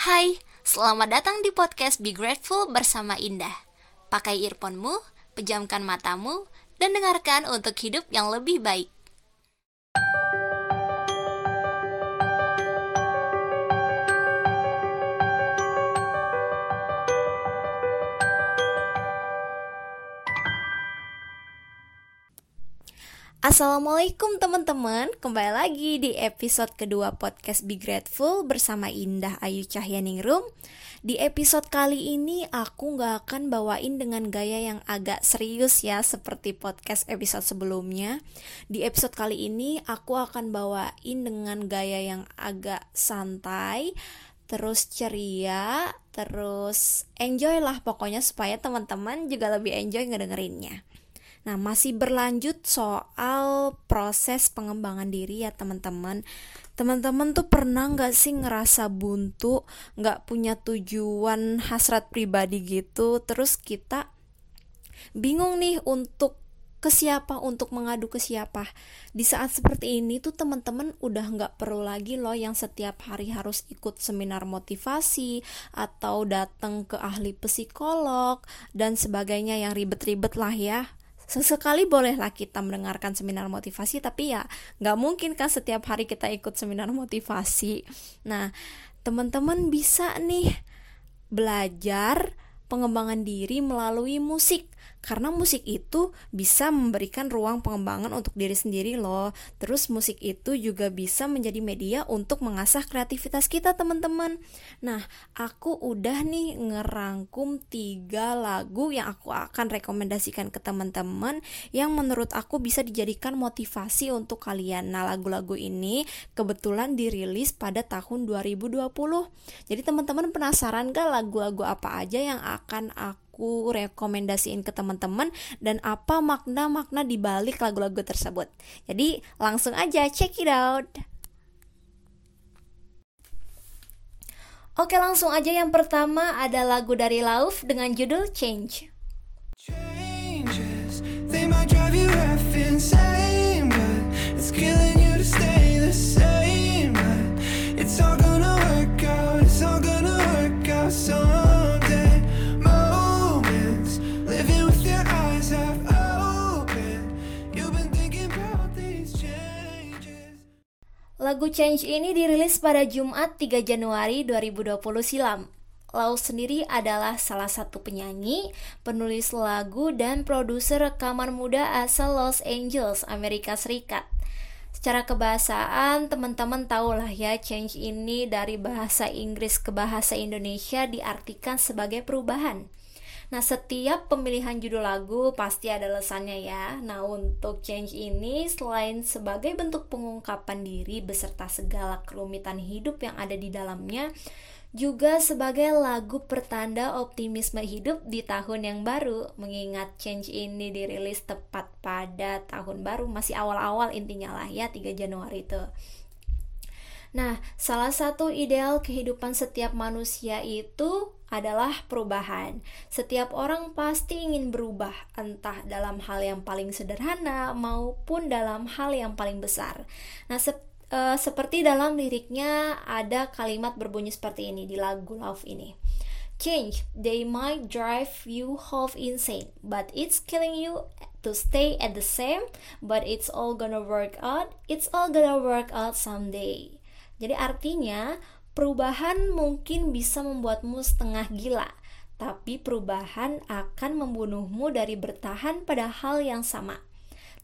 Hai, selamat datang di podcast Be Grateful bersama Indah. Pakai earphone-mu, pejamkan matamu, dan dengarkan untuk hidup yang lebih baik. Assalamualaikum teman-teman, kembali lagi di episode kedua podcast Be Grateful bersama Indah Ayu Cahyaningrum Di episode kali ini aku gak akan bawain dengan gaya yang agak serius ya seperti podcast episode sebelumnya. Di episode kali ini aku akan bawain dengan gaya yang agak santai terus ceria, terus enjoy lah pokoknya supaya teman-teman juga lebih enjoy ngedengerinnya. Nah, masih berlanjut soal proses pengembangan diri ya teman-teman. Teman-teman tuh pernah nggak sih ngerasa buntu, nggak punya tujuan hasrat pribadi gitu, terus kita bingung nih untuk ke siapa untuk mengadu ke siapa. Di saat seperti ini tuh teman-teman udah nggak perlu lagi loh yang setiap hari harus ikut seminar motivasi atau datang ke ahli psikolog dan sebagainya yang ribet-ribet lah ya sesekali bolehlah kita mendengarkan seminar motivasi tapi ya nggak mungkin kan setiap hari kita ikut seminar motivasi. Nah teman-teman bisa nih belajar pengembangan diri melalui musik karena musik itu bisa memberikan ruang pengembangan untuk diri sendiri loh. Terus musik itu juga bisa menjadi media untuk mengasah kreativitas kita teman-teman. Nah, aku udah nih ngerangkum tiga lagu yang aku akan rekomendasikan ke teman-teman yang menurut aku bisa dijadikan motivasi untuk kalian. Nah, lagu-lagu ini kebetulan dirilis pada tahun 2020. Jadi teman-teman penasaran gak lagu-lagu apa aja yang akan aku aku rekomendasiin ke teman-teman dan apa makna-makna di balik lagu-lagu tersebut. Jadi langsung aja check it out. Oke langsung aja yang pertama ada lagu dari Lauf dengan judul Change. Changes, Lagu Change ini dirilis pada Jumat 3 Januari 2020 silam. Lau sendiri adalah salah satu penyanyi, penulis lagu, dan produser rekaman muda asal Los Angeles, Amerika Serikat. Secara kebahasaan, teman-teman tahulah ya, change ini dari bahasa Inggris ke bahasa Indonesia diartikan sebagai perubahan. Nah, setiap pemilihan judul lagu pasti ada alasannya ya. Nah, untuk change ini selain sebagai bentuk pengungkapan diri beserta segala kerumitan hidup yang ada di dalamnya, juga sebagai lagu pertanda optimisme hidup di tahun yang baru mengingat change ini dirilis tepat pada tahun baru masih awal-awal intinya lah ya 3 Januari itu Nah, salah satu ideal kehidupan setiap manusia itu adalah perubahan. Setiap orang pasti ingin berubah, entah dalam hal yang paling sederhana maupun dalam hal yang paling besar. Nah, se uh, seperti dalam liriknya ada kalimat berbunyi seperti ini di lagu Love ini. Change, they might drive you half insane, but it's killing you to stay at the same, but it's all gonna work out, it's all gonna work out someday. Jadi artinya perubahan mungkin bisa membuatmu setengah gila, tapi perubahan akan membunuhmu dari bertahan pada hal yang sama.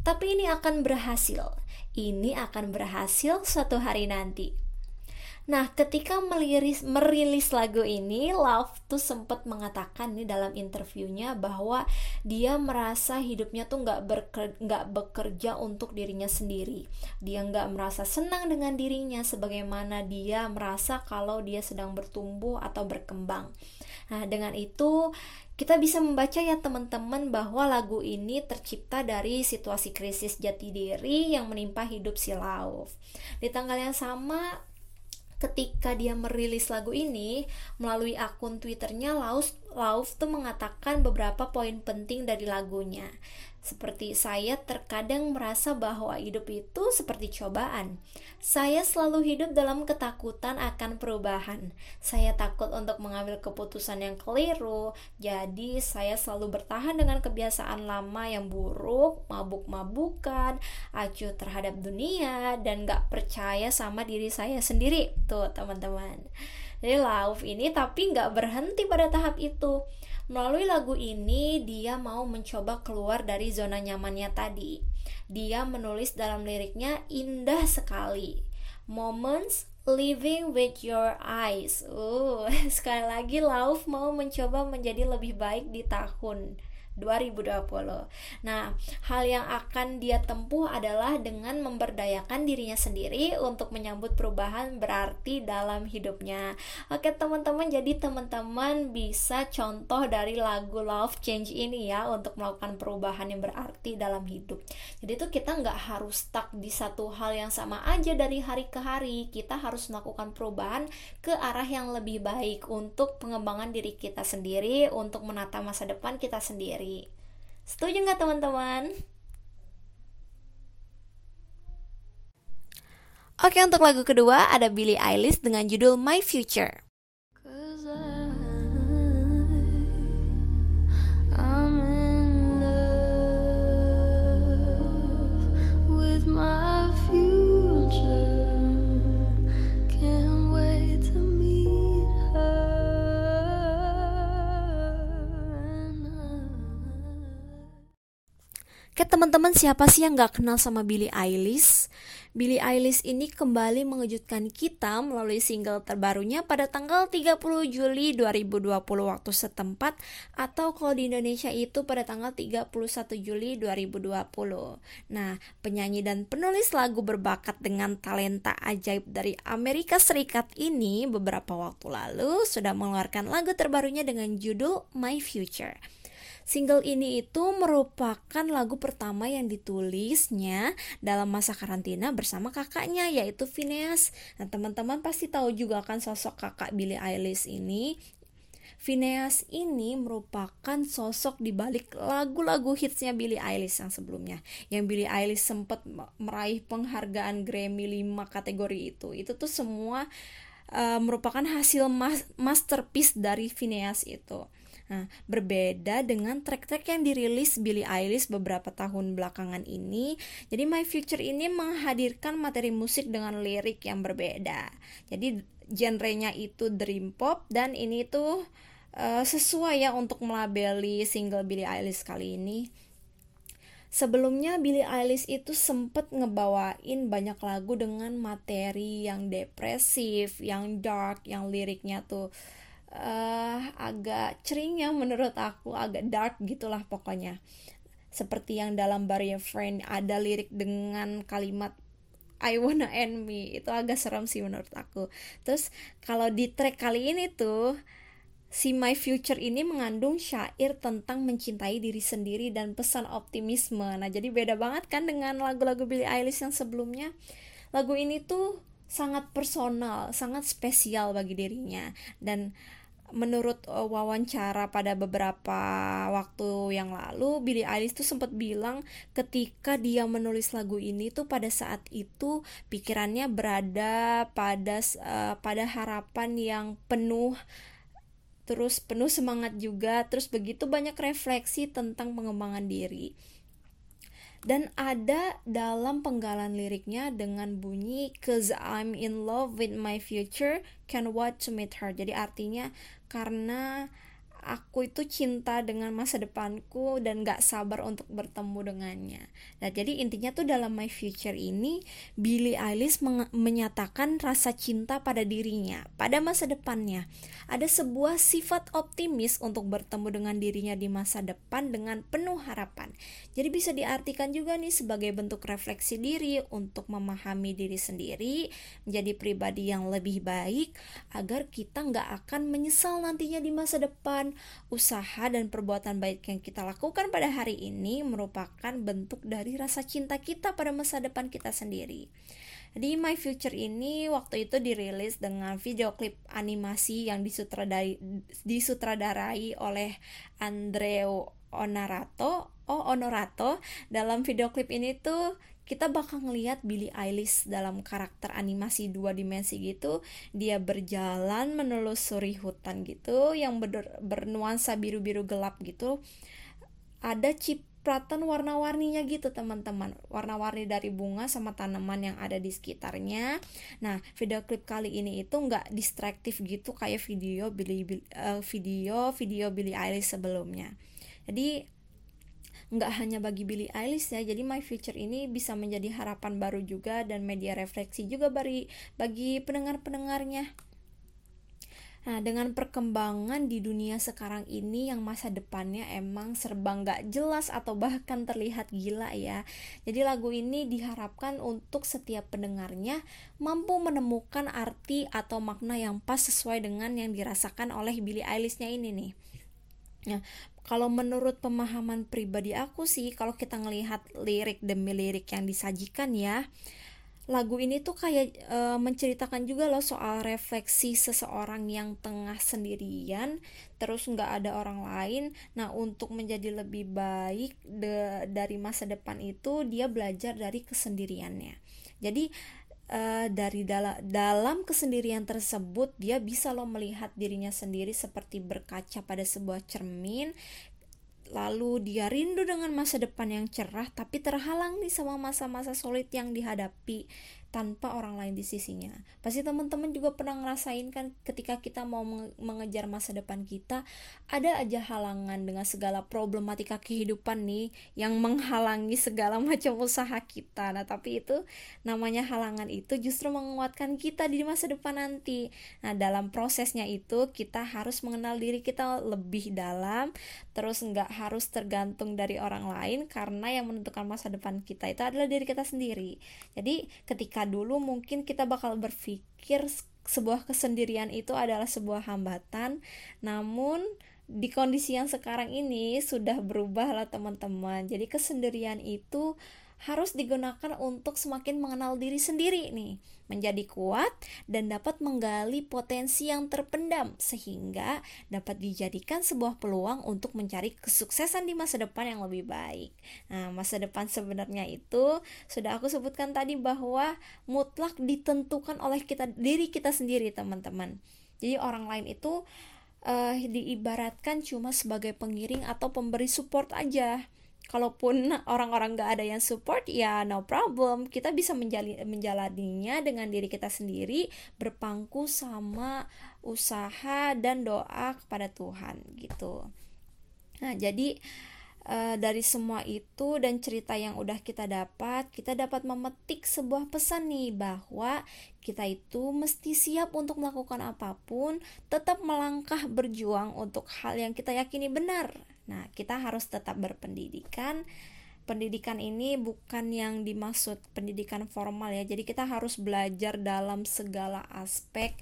Tapi ini akan berhasil. Ini akan berhasil suatu hari nanti. Nah, ketika meliris, merilis lagu ini, Love tuh sempat mengatakan nih dalam interviewnya bahwa dia merasa hidupnya tuh nggak beker, bekerja untuk dirinya sendiri. Dia nggak merasa senang dengan dirinya sebagaimana dia merasa kalau dia sedang bertumbuh atau berkembang. Nah, dengan itu kita bisa membaca ya teman-teman bahwa lagu ini tercipta dari situasi krisis jati diri yang menimpa hidup si Love. Di tanggal yang sama ketika dia merilis lagu ini melalui akun twitternya Laus Lauf tuh mengatakan beberapa poin penting dari lagunya. Seperti saya terkadang merasa bahwa hidup itu seperti cobaan. Saya selalu hidup dalam ketakutan akan perubahan. Saya takut untuk mengambil keputusan yang keliru, jadi saya selalu bertahan dengan kebiasaan lama yang buruk, mabuk-mabukan, acuh terhadap dunia, dan gak percaya sama diri saya sendiri. Tuh teman-teman. Jadi Lauf ini tapi gak berhenti pada tahap itu Melalui lagu ini, dia mau mencoba keluar dari zona nyamannya tadi. Dia menulis dalam liriknya indah sekali. Moments living with your eyes. Uh, sekali lagi Lauf mau mencoba menjadi lebih baik di tahun 2020. Nah, hal yang akan dia tempuh adalah dengan memberdayakan dirinya sendiri untuk menyambut perubahan berarti dalam hidupnya. Oke, teman-teman, jadi teman-teman bisa contoh dari lagu Love Change ini ya untuk melakukan perubahan yang berarti dalam hidup. Jadi itu kita nggak harus stuck di satu hal yang sama aja dari hari ke hari. Kita harus melakukan perubahan ke arah yang lebih baik untuk pengembangan diri kita sendiri, untuk menata masa depan kita sendiri sendiri. Setuju nggak teman-teman? Oke untuk lagu kedua ada Billie Eilish dengan judul My Future. Ke teman-teman siapa sih yang gak kenal sama Billie Eilish? Billie Eilish ini kembali mengejutkan kita melalui single terbarunya pada tanggal 30 Juli 2020 waktu setempat atau kalau di Indonesia itu pada tanggal 31 Juli 2020. Nah, penyanyi dan penulis lagu berbakat dengan talenta ajaib dari Amerika Serikat ini beberapa waktu lalu sudah mengeluarkan lagu terbarunya dengan judul My Future. Single ini itu merupakan lagu pertama yang ditulisnya dalam masa karantina bersama kakaknya yaitu Phineas. Nah, teman-teman pasti tahu juga kan sosok kakak Billie Eilish ini. Phineas ini merupakan sosok di balik lagu-lagu hitsnya Billie Eilish yang sebelumnya. Yang Billie Eilish sempat meraih penghargaan Grammy 5 kategori itu. Itu tuh semua uh, merupakan hasil masterpiece dari Phineas itu. Nah, berbeda dengan track-track yang dirilis Billie Eilish beberapa tahun belakangan ini. Jadi My Future ini menghadirkan materi musik dengan lirik yang berbeda. Jadi genrenya itu dream pop dan ini tuh uh, sesuai ya untuk melabeli single Billie Eilish kali ini. Sebelumnya Billie Eilish itu sempet ngebawain banyak lagu dengan materi yang depresif, yang dark, yang liriknya tuh uh, agak cering ya menurut aku agak dark gitulah pokoknya. Seperti yang dalam Barrier Friend ada lirik dengan kalimat I wanna end me. Itu agak serem sih menurut aku. Terus kalau di track kali ini tuh si My Future ini mengandung syair tentang mencintai diri sendiri dan pesan optimisme. Nah jadi beda banget kan dengan lagu-lagu Billie Eilish yang sebelumnya. Lagu ini tuh sangat personal, sangat spesial bagi dirinya. Dan menurut uh, wawancara pada beberapa waktu yang lalu Billie Eilish tuh sempat bilang ketika dia menulis lagu ini tuh pada saat itu pikirannya berada pada uh, pada harapan yang penuh terus penuh semangat juga terus begitu banyak refleksi tentang pengembangan diri dan ada dalam penggalan liriknya dengan bunyi cause I'm in love with my future can wait to meet her. Jadi artinya karena aku itu cinta dengan masa depanku dan gak sabar untuk bertemu dengannya. Nah, jadi intinya tuh dalam My Future ini Billie Eilish menyatakan rasa cinta pada dirinya, pada masa depannya. Ada sebuah sifat optimis untuk bertemu dengan dirinya di masa depan dengan penuh harapan. Jadi bisa diartikan juga nih sebagai bentuk refleksi diri untuk memahami diri sendiri, menjadi pribadi yang lebih baik agar kita nggak akan menyesal nantinya di masa depan usaha dan perbuatan baik yang kita lakukan pada hari ini merupakan bentuk dari rasa cinta kita pada masa depan kita sendiri. Jadi My Future ini waktu itu dirilis dengan video klip animasi yang disutradarai, disutradarai oleh Andreo Onorato. Oh, Onorato. Dalam video klip ini tuh kita bakal ngelihat Billie Eilish dalam karakter animasi dua dimensi gitu dia berjalan menelusuri hutan gitu yang ber bernuansa biru-biru gelap gitu. Ada cipratan warna-warninya gitu teman-teman. Warna-warni dari bunga sama tanaman yang ada di sekitarnya. Nah video klip kali ini itu nggak distraktif gitu kayak video Billie uh, video video Billie Eilish sebelumnya. Jadi nggak hanya bagi Billie Eilish ya jadi My Future ini bisa menjadi harapan baru juga dan media refleksi juga bagi bagi pendengar-pendengarnya Nah, dengan perkembangan di dunia sekarang ini yang masa depannya emang serba nggak jelas atau bahkan terlihat gila ya. Jadi lagu ini diharapkan untuk setiap pendengarnya mampu menemukan arti atau makna yang pas sesuai dengan yang dirasakan oleh Billie Eilish-nya ini nih. Nah, kalau menurut pemahaman pribadi aku sih kalau kita ngelihat lirik demi lirik yang disajikan ya lagu ini tuh kayak e, menceritakan juga loh soal refleksi seseorang yang tengah sendirian terus nggak ada orang lain. Nah untuk menjadi lebih baik de, dari masa depan itu dia belajar dari kesendiriannya. Jadi uh, dari dalam dalam kesendirian tersebut dia bisa loh melihat dirinya sendiri seperti berkaca pada sebuah cermin. Lalu dia rindu dengan masa depan yang cerah tapi terhalang nih sama masa-masa sulit yang dihadapi tanpa orang lain di sisinya. Pasti teman-teman juga pernah ngerasain kan ketika kita mau mengejar masa depan kita, ada aja halangan dengan segala problematika kehidupan nih yang menghalangi segala macam usaha kita. Nah, tapi itu namanya halangan itu justru menguatkan kita di masa depan nanti. Nah, dalam prosesnya itu kita harus mengenal diri kita lebih dalam, terus nggak harus tergantung dari orang lain karena yang menentukan masa depan kita itu adalah diri kita sendiri. Jadi, ketika dulu mungkin kita bakal berpikir sebuah kesendirian itu adalah sebuah hambatan. Namun di kondisi yang sekarang ini sudah berubah lah teman-teman. Jadi kesendirian itu harus digunakan untuk semakin mengenal diri sendiri nih, menjadi kuat dan dapat menggali potensi yang terpendam sehingga dapat dijadikan sebuah peluang untuk mencari kesuksesan di masa depan yang lebih baik. Nah, masa depan sebenarnya itu sudah aku sebutkan tadi bahwa mutlak ditentukan oleh kita diri kita sendiri, teman-teman. Jadi orang lain itu uh, diibaratkan cuma sebagai pengiring atau pemberi support aja kalaupun orang-orang gak ada yang support ya no problem. Kita bisa menjali, menjalaninya dengan diri kita sendiri berpangku sama usaha dan doa kepada Tuhan gitu. Nah jadi Uh, dari semua itu dan cerita yang udah kita dapat, kita dapat memetik sebuah pesan nih bahwa kita itu mesti siap untuk melakukan apa pun, tetap melangkah berjuang untuk hal yang kita yakini benar. Nah, kita harus tetap berpendidikan. Pendidikan ini bukan yang dimaksud pendidikan formal ya. Jadi kita harus belajar dalam segala aspek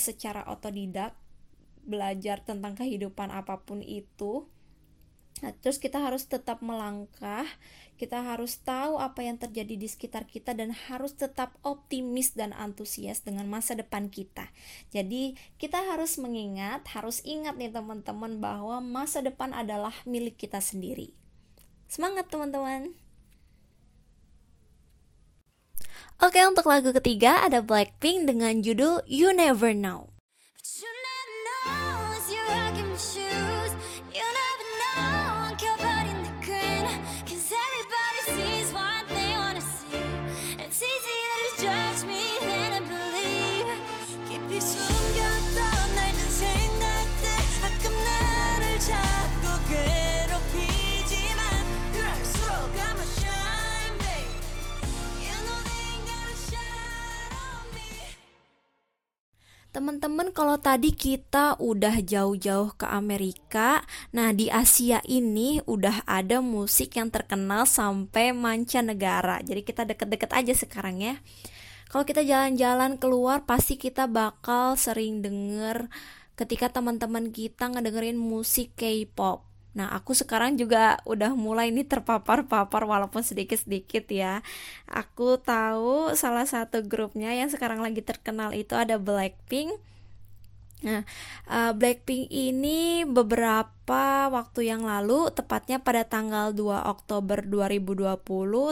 secara otodidak, belajar tentang kehidupan apa pun itu Nah, terus kita harus tetap melangkah, kita harus tahu apa yang terjadi di sekitar kita dan harus tetap optimis dan antusias dengan masa depan kita. Jadi, kita harus mengingat, harus ingat nih teman-teman bahwa masa depan adalah milik kita sendiri. Semangat teman-teman. Oke, untuk lagu ketiga ada Blackpink dengan judul You Never Know. Teman-teman, kalau tadi kita udah jauh-jauh ke Amerika, nah di Asia ini udah ada musik yang terkenal sampai mancanegara. Jadi kita deket-deket aja sekarang ya. Kalau kita jalan-jalan keluar, pasti kita bakal sering denger ketika teman-teman kita ngedengerin musik K-pop. Nah, aku sekarang juga udah mulai nih terpapar-papar walaupun sedikit-sedikit ya. Aku tahu salah satu grupnya yang sekarang lagi terkenal itu ada Blackpink Nah, uh, Blackpink ini beberapa waktu yang lalu, tepatnya pada tanggal 2 Oktober 2020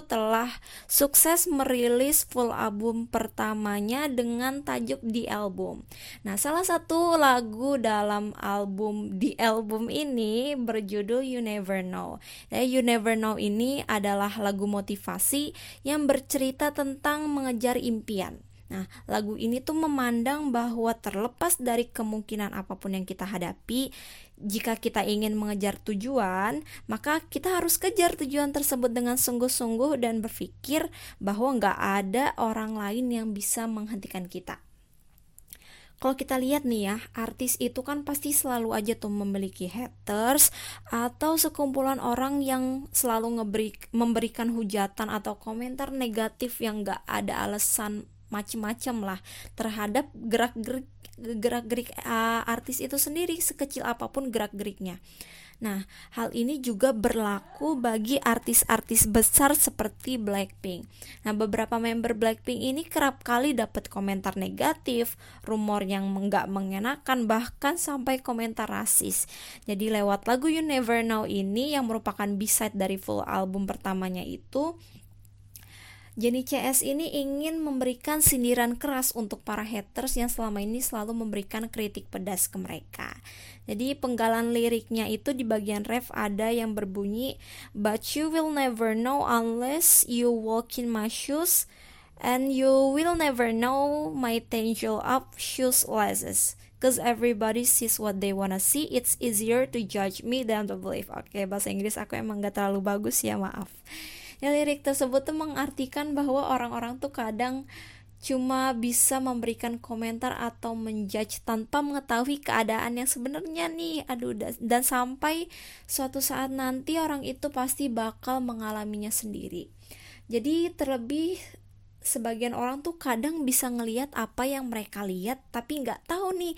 telah sukses merilis full album pertamanya dengan tajuk The Album. Nah, salah satu lagu dalam album The Album ini berjudul You Never Know. Nah, You Never Know ini adalah lagu motivasi yang bercerita tentang mengejar impian. Nah, lagu ini tuh memandang bahwa terlepas dari kemungkinan apa pun yang kita hadapi, jika kita ingin mengejar tujuan, maka kita harus kejar tujuan tersebut dengan sungguh-sungguh dan berpikir bahwa nggak ada orang lain yang bisa menghentikan kita. Kalau kita lihat nih ya, artis itu kan pasti selalu aja tuh memiliki haters atau sekumpulan orang yang selalu ngeberi, memberikan hujatan atau komentar negatif yang nggak ada alasan macem-macem lah terhadap gerak-gerik gerak-gerik uh, artis itu sendiri sekecil apa pun gerak-geriknya. Nah, hal ini juga berlaku bagi artis-artis besar seperti Blackpink. Nah, beberapa member Blackpink ini kerap kali dapat komentar negatif, rumor yang enggak mengenakan, bahkan sampai komentar rasis. Jadi lewat lagu You Never Know ini yang merupakan B-side dari full album pertamanya itu, Jenny CS ini ingin memberikan sindiran keras untuk para haters yang selama ini selalu memberikan kritik pedas ke mereka. Jadi penggalan liriknya itu di bagian ref ada yang berbunyi But you will never know unless you walk in my shoes And you will never know my tangle up shoes laces Cause everybody sees what they wanna see. It's easier to judge me than to believe. Oke okay, bahasa Inggris aku emang gak terlalu bagus ya maaf Ya lirik tersebut tuh mengartikan bahwa orang-orang tuh kadang cuma bisa memberikan komentar atau menjudge tanpa mengetahui keadaan yang sebenarnya nih. Aduh dan sampai suatu saat nanti orang itu pasti bakal mengalaminya sendiri. Jadi terlebih sebagian orang tuh kadang bisa ngelihat apa yang mereka lihat tapi nggak tahu nih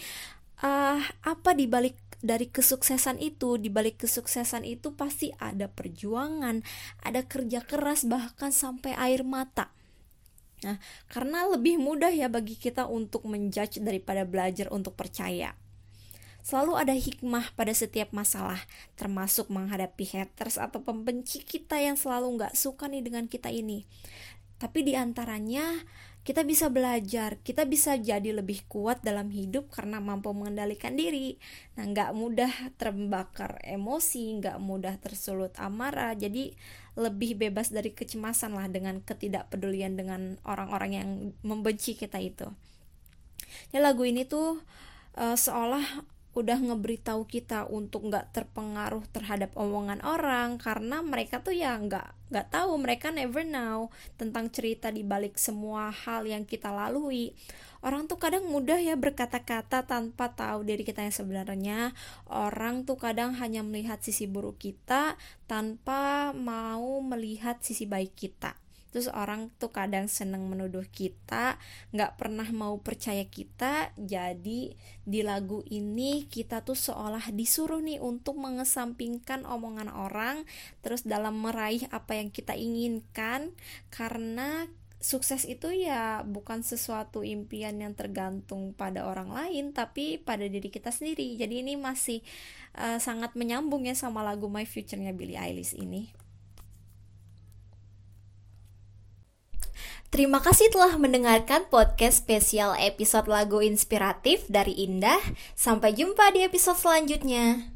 uh, apa dibalik dari kesuksesan itu, di balik kesuksesan itu pasti ada perjuangan, ada kerja keras bahkan sampai air mata. Nah, karena lebih mudah ya bagi kita untuk menjudge daripada belajar untuk percaya. Selalu ada hikmah pada setiap masalah, termasuk menghadapi haters atau pembenci kita yang selalu nggak suka nih dengan kita ini. Tapi di antaranya kita bisa belajar, kita bisa jadi lebih kuat dalam hidup karena mampu mengendalikan diri. Nah, nggak mudah terbakar emosi, nggak mudah tersulut amarah, jadi lebih bebas dari kecemasan lah dengan ketidakpedulian dengan orang-orang yang membenci kita itu. Ya lagu ini tuh uh, seolah udah ngeberitahu kita untuk nggak terpengaruh terhadap omongan orang karena mereka tuh ya nggak nggak tahu mereka never know tentang cerita di balik semua hal yang kita lalui. Orang tuh kadang mudah ya berkata-kata tanpa tahu diri kita yang sebenarnya. Orang tuh kadang hanya melihat sisi buruk kita tanpa mau melihat sisi baik kita terus orang tuh kadang seneng menuduh kita nggak pernah mau percaya kita jadi di lagu ini kita tuh seolah disuruh nih untuk mengesampingkan omongan orang terus dalam meraih apa yang kita inginkan karena sukses itu ya bukan sesuatu impian yang tergantung pada orang lain tapi pada diri kita sendiri. Jadi ini masih uh, sangat menyambung ya sama lagu My Future-nya Billie Eilish ini Terima kasih telah mendengarkan podcast spesial episode lagu inspiratif dari Indah. Sampai jumpa di episode selanjutnya.